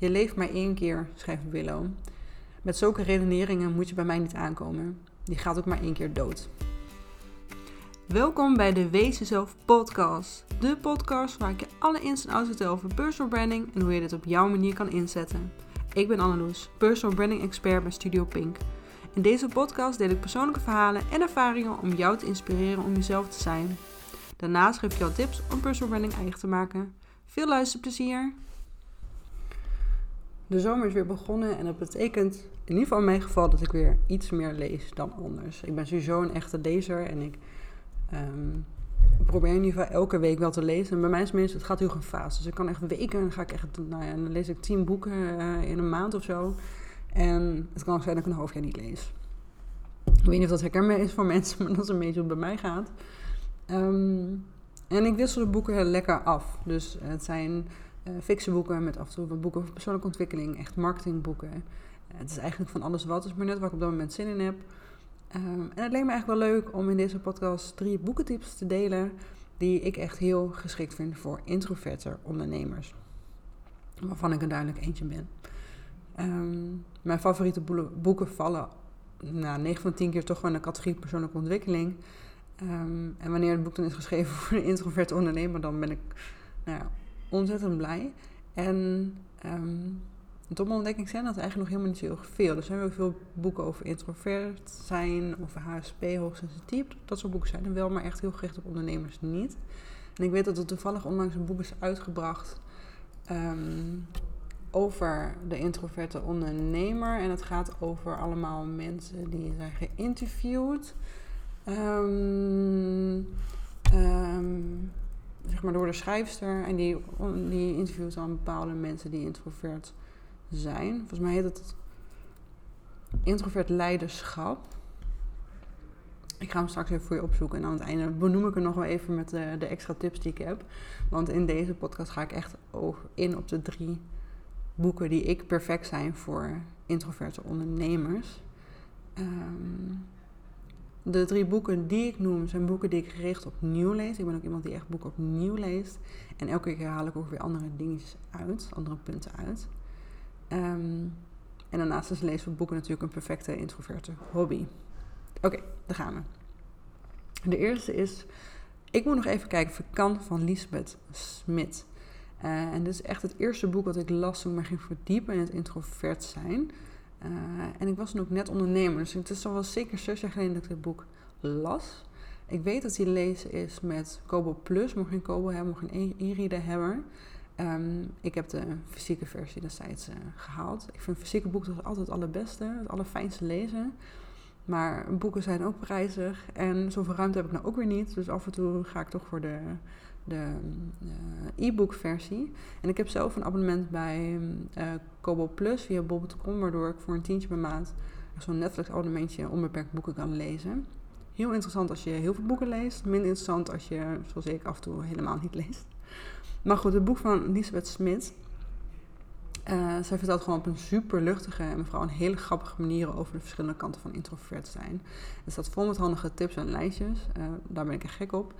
Je leeft maar één keer, schrijft Willow. Met zulke redeneringen moet je bij mij niet aankomen. Die gaat ook maar één keer dood. Welkom bij de Wees Jezelf podcast. De podcast waar ik je alle ins en outs vertel over personal branding en hoe je dit op jouw manier kan inzetten. Ik ben Anneloes, personal branding expert bij Studio Pink. In deze podcast deel ik persoonlijke verhalen en ervaringen om jou te inspireren om jezelf te zijn. Daarnaast geef ik jou tips om personal branding eigen te maken. Veel luisterplezier! De zomer is weer begonnen en dat betekent in ieder geval in mijn geval dat ik weer iets meer lees dan anders. Ik ben sowieso een echte lezer en ik um, probeer in ieder geval elke week wel te lezen. En bij mij is het het gaat heel fase. Dus ik kan echt weken, dan ga ik echt, nou ja, dan lees ik tien boeken uh, in een maand of zo. En het kan ook zijn dat ik een half jaar niet lees. Ik weet niet of dat herkenbaar is voor mensen, maar dat is een beetje hoe het bij mij gaat. Um, en ik wissel de boeken lekker af. Dus het zijn uh, boeken met af en toe wat boeken over persoonlijke ontwikkeling, echt marketingboeken. Uh, het is eigenlijk van alles wat, is maar net waar ik op dat moment zin in heb. Um, en het leek me eigenlijk wel leuk om in deze podcast drie boekentips te delen die ik echt heel geschikt vind voor introverte ondernemers. Waarvan ik er duidelijk eentje ben. Um, mijn favoriete boeken vallen nou, 9 van 10 keer toch wel in de categorie persoonlijke ontwikkeling. Um, en wanneer het boek dan is geschreven voor een introverte ondernemer, dan ben ik nou ja, ontzettend blij. En um, tot mijn ontdekking zijn dat eigenlijk nog helemaal niet zo heel veel. Er zijn wel veel boeken over introvert zijn, over HSP, hoogsensitief. Dat soort boeken zijn er wel, maar echt heel gericht op ondernemers niet. En ik weet dat er toevallig onlangs een boek is uitgebracht um, over de introverte ondernemer. En het gaat over allemaal mensen die zijn geïnterviewd. Um, maar door de schrijfster. En die, die interviewt dan bepaalde mensen die introvert zijn. Volgens mij heet het introvert leiderschap. Ik ga hem straks even voor je opzoeken. En aan het einde benoem ik er nog wel even met de, de extra tips die ik heb. Want in deze podcast ga ik echt in op de drie boeken die ik perfect zijn voor introverte ondernemers. Um, de drie boeken die ik noem zijn boeken die ik gericht opnieuw lees. Ik ben ook iemand die echt boeken opnieuw leest. En elke keer haal ik ook weer andere dingetjes uit, andere punten uit. Um, en daarnaast is lezen van boeken natuurlijk een perfecte introverte hobby. Oké, daar gaan we. De eerste is, ik moet nog even kijken of ik kan van Lisbeth Smit. Uh, en dit is echt het eerste boek dat ik las toen ik me ging verdiepen in het introvert zijn. Uh, en ik was toen ook net ondernemer, dus het is al wel zeker zes jaar geleden dat ik dit boek las. Ik weet dat hij lezen is met Kobo Plus, mocht geen Kobo hebben, mocht geen e-reader hebben. Um, ik heb de fysieke versie destijds uh, gehaald. Ik vind fysieke boeken altijd het allerbeste, het allerfijnste lezen. Maar boeken zijn ook prijzig en zoveel ruimte heb ik nou ook weer niet. Dus af en toe ga ik toch voor de, de uh, e-book versie. En ik heb zelf een abonnement bij uh, Kobo Plus via bob.com, waardoor ik voor een tientje per maand zo'n Netflix abonnementje onbeperkt boeken kan lezen. Heel interessant als je heel veel boeken leest. Minder interessant als je, zoals ik, af en toe helemaal niet leest. Maar goed, het boek van Elisabeth Smit. Uh, zij vertelt gewoon op een super luchtige en vooral een hele grappige manier over de verschillende kanten van introvert zijn. Er staat vol met handige tips en lijstjes. Daar ben ik echt gek op.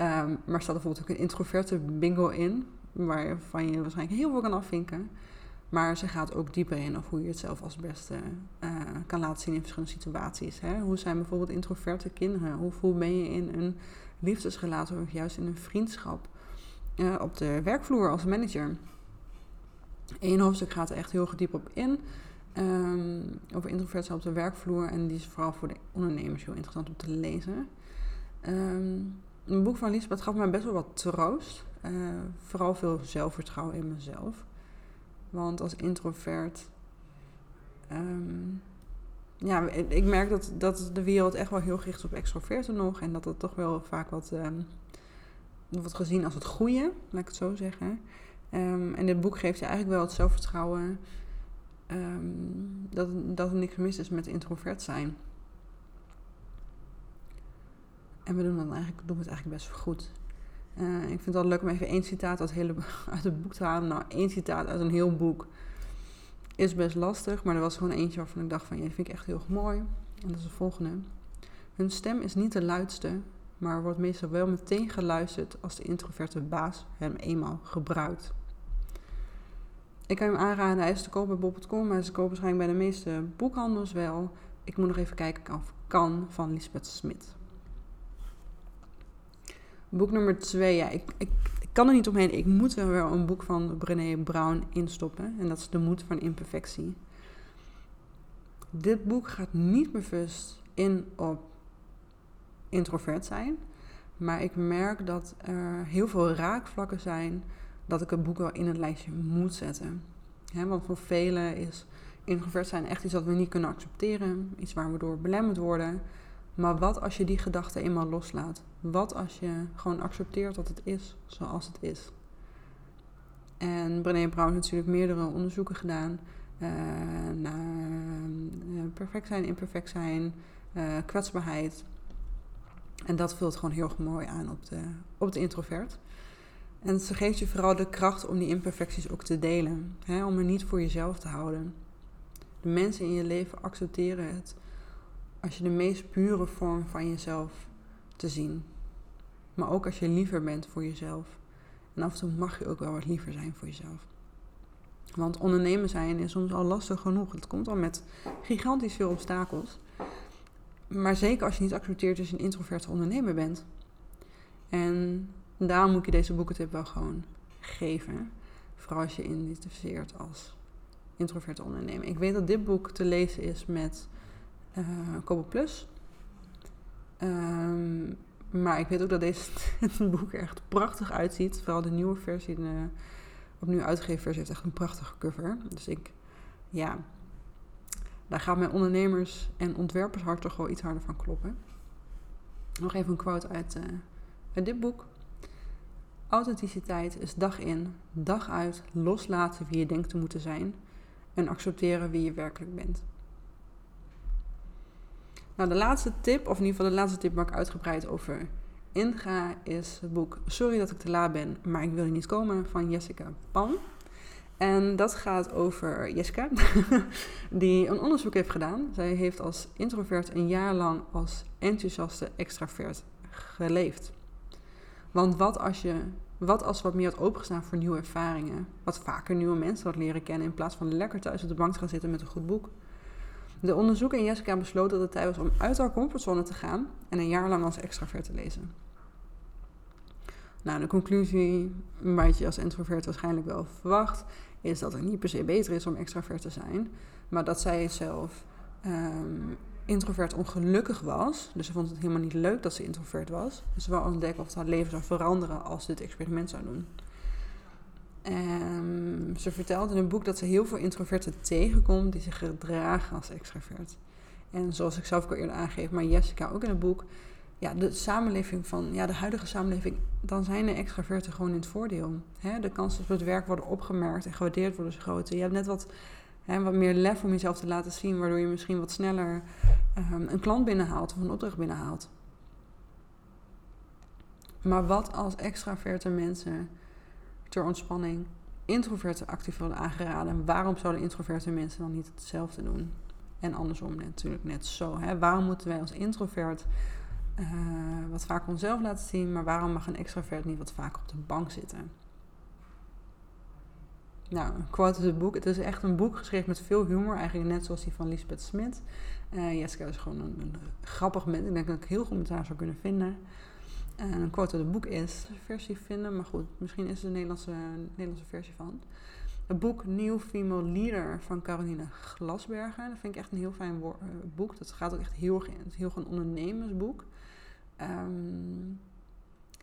Um, maar er staat bijvoorbeeld ook een introverte bingo in, waarvan je waarschijnlijk heel veel kan afvinken. Maar ze gaat ook dieper in of hoe je het zelf als beste uh, kan laten zien in verschillende situaties. Hè? Hoe zijn bijvoorbeeld introverte kinderen? Hoe voel ben je in een liefdesrelatie of juist in een vriendschap? Uh, op de werkvloer als manager. Eén hoofdstuk gaat er echt heel diep op in. Um, over introvertie op de werkvloer. En die is vooral voor de ondernemers heel interessant om te lezen. Um, een boek van Lisbeth gaf mij best wel wat troost. Uh, vooral veel zelfvertrouwen in mezelf. Want als introvert. Um, ja, ik merk dat, dat de wereld echt wel heel gericht is op extroverten nog. En dat dat toch wel vaak wat, um, wordt gezien als het goede, laat ik het zo zeggen. Um, en dit boek geeft je eigenlijk wel het zelfvertrouwen dat, dat er niks mis is met introvert zijn. En we doen, dan eigenlijk, het eigenlijk best goed. Uh, ik vind het wel leuk om even één citaat uit, het boek te halen. Nou, één citaat uit een heel boek is best lastig. Maar er was gewoon eentje waarvan ik dacht van... Ja, vind ik echt heel mooi. En dat is de volgende. Hun stem is niet de luidste... maar wordt meestal wel meteen geluisterd... als de introverte baas hem eenmaal gebruikt. Ik kan hem aanraden. Hij is te koop bij bol.com. Hij is te koop waarschijnlijk bij de meeste boekhandels wel. Ik moet nog even kijken of kan van Lisbeth Smit. Boek nummer twee. Ja, ik, ik, kan er niet omheen. Ik moet er wel een boek van Brené Brown instoppen. En dat is De Moed van Imperfectie. Dit boek gaat niet bewust in op introvert zijn. Maar ik merk dat er heel veel raakvlakken zijn dat ik het boek wel in het lijstje moet zetten. want voor velen is introvert zijn echt iets dat we niet kunnen accepteren. Iets waar we door belemmerd worden. Maar wat als je die gedachte eenmaal loslaat? Wat als je gewoon accepteert dat het is zoals het is? En Brené Brown heeft natuurlijk meerdere onderzoeken gedaan uh, naar uh, perfect zijn, imperfect zijn, uh, kwetsbaarheid. En dat vult gewoon heel mooi aan op de, op de introvert. En ze geeft je vooral de kracht om die imperfecties ook te delen. Hè, om er niet voor jezelf te houden. De mensen in je leven accepteren het als je de meest pure vorm van jezelf te zien. Maar ook als je liever bent voor jezelf. En af en toe mag je ook wel wat liever zijn voor jezelf. Want ondernemen zijn is soms al lastig genoeg. Het komt al met gigantisch veel obstakels. Maar zeker als je niet accepteert dat je een introverte ondernemer bent. En daarom moet je deze boekentip wel gewoon geven. Vooral als je identificeert als introverte ondernemer. Ik weet dat dit boek te lezen is met uh, Kobo Plus. Um, maar ik weet ook dat deze boek er echt prachtig uitziet. Vooral de nieuwe versie, de opnieuw uitgegeven versie, heeft echt een prachtige cover. Dus ik, ja, daar gaat mijn ondernemers- en ontwerpershart toch wel iets harder van kloppen. Nog even een quote uit, uh, uit dit boek. Authenticiteit is dag in, dag uit loslaten wie je denkt te moeten zijn en accepteren wie je werkelijk bent. Nou, de laatste tip, of in ieder geval de laatste tip waar ik uitgebreid over inga, is het boek Sorry dat ik te laat ben, maar ik wil hier niet komen van Jessica Pan. En dat gaat over Jessica, die een onderzoek heeft gedaan. Zij heeft als introvert een jaar lang als enthousiaste extravert geleefd. Want wat als je wat als wat meer had opengestaan voor nieuwe ervaringen? Wat vaker nieuwe mensen had leren kennen in plaats van lekker thuis op de bank te gaan zitten met een goed boek. De onderzoeker en Jessica besloten dat het tijd was om uit haar comfortzone te gaan en een jaar lang als extravert te lezen. Nou, de conclusie, wat je als introvert waarschijnlijk wel verwacht, is dat het niet per se beter is om extravert te zijn, maar dat zij zelf um, introvert ongelukkig was. Dus ze vond het helemaal niet leuk dat ze introvert was. Dus ze wou ontdekken of haar leven zou veranderen als ze dit experiment zou doen. En ze vertelde in een boek dat ze heel veel introverten tegenkomt die zich gedragen als extravert. En zoals ik zelf ook al eerder aangeef, maar Jessica ook in het boek. Ja, de samenleving van, ja, de huidige samenleving, dan zijn de extraverten gewoon in het voordeel. Hè? De kans dat het werk worden opgemerkt en gewaardeerd worden is groter. Je hebt net wat, wat meer lef om jezelf te laten zien, waardoor je misschien wat sneller um, een klant binnenhaalt of een opdracht binnenhaalt. Maar wat als extraverte mensen ter ontspanning introverte actief worden aangeraden. Waarom zouden introverte mensen dan niet hetzelfde doen? En andersom natuurlijk net zo. Hè? Waarom moeten wij als introvert uh, wat vaker onszelf laten zien, maar waarom mag een extrovert niet wat vaker op de bank zitten? Nou, een quote uit het boek. Het is echt een boek geschreven met veel humor, eigenlijk net zoals die van Lisbeth Smit. Uh, Jessica is gewoon een, een, grappig mens. Ik denk dat ik heel goed met haar zou kunnen vinden. En een quote uit het boek is, versie vinden, maar goed, misschien is er een Nederlandse, Nederlandse versie van. Het boek New Female Leader van Caroline Glasberger. Dat vind ik echt een heel fijn eh, boek. Dat gaat ook echt heel, het is heel een ondernemersboek. Um,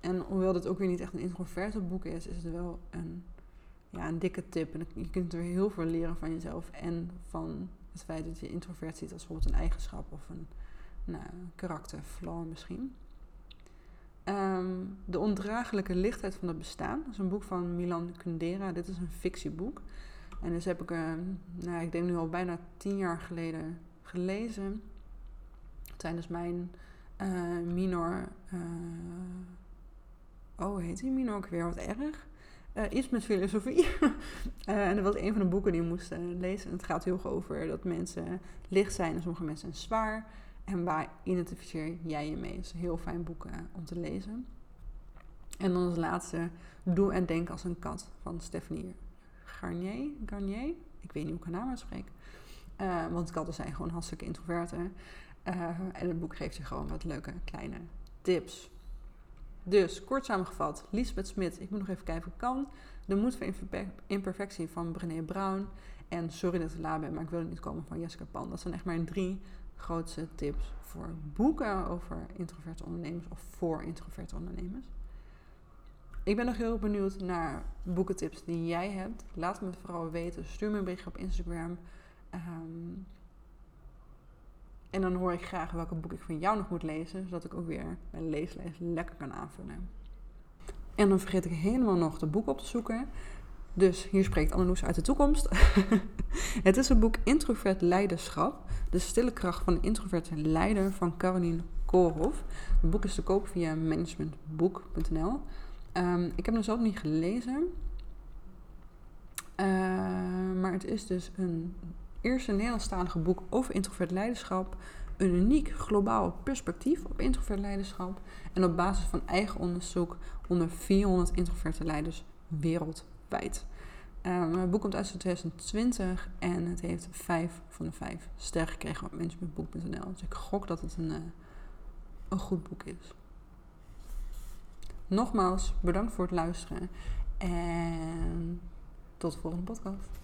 en hoewel dit ook weer niet echt een introverte boek is, is het wel een, ja, een dikke tip. En je kunt er heel veel leren van jezelf en van het feit dat je introvert ziet als bijvoorbeeld een eigenschap of een nou, karakterflaw misschien. Um, de ondraaglijke lichtheid van het bestaan. Dat is een boek van Milan Kundera. Dit is een fictieboek. En dus heb ik, uh, nou, ik denk nu al bijna tien jaar geleden gelezen. Tijdens mijn uh, minor. Uh, oh, heet die minor ook weer? Wat erg. Uh, iets met filosofie. en dat was een van de boeken die ik moest lezen. En het gaat heel erg over dat mensen licht zijn en sommige mensen zijn zwaar. En waar identificeer jij je mee? Het is een heel fijn boek eh, om te lezen. En dan als laatste, Doe en Denk als een kat van Stephanie Garnier. Garnier. Ik weet niet hoe ik haar naam uitspreek. Uh, want katten zijn gewoon hartstikke introverten. Uh, en het boek geeft je gewoon wat leuke kleine tips. Dus, kort samengevat, Lisbeth Smit, ik moet nog even kijken of ik kan. De Moed voor Imperfectie van Brené Brown. En Sorry dat ik laat ben, maar ik wil niet komen van Jessica Pan. Dat zijn echt mijn drie grootste tips voor boeken over introverte ondernemers of voor introverte ondernemers. Ik ben nog heel benieuwd naar boekentips die jij hebt. Laat me het vooral weten. Stuur me een berichtje op Instagram. Ehm, en dan hoor ik graag welke boek ik van jou nog moet lezen, zodat ik ook weer mijn leeslijst lekker kan aanvullen. En dan vergeet ik helemaal nog de boek op te zoeken. Dus hier spreekt Anneloes uit de toekomst. het is het boek Introvert Leiderschap. De stille kracht van de introverte leider van Caroline Koolhof. Het boek is te koop via managementboek.nl. Um, ik heb hem zelf niet gelezen. Uh, maar het is dus een eerste Nederlandstalige boek over introvert leiderschap. Een uniek globaal perspectief op introvert leiderschap. En op basis van eigen onderzoek onder 400 introverte leiders wereldwijd. Um, het boek komt uit 2020 en het heeft 5 van de 5 sterren gekregen op managementboek.nl. Dus ik gok dat het een, uh, een goed boek is. Nogmaals, bedankt voor het luisteren en tot de volgende podcast.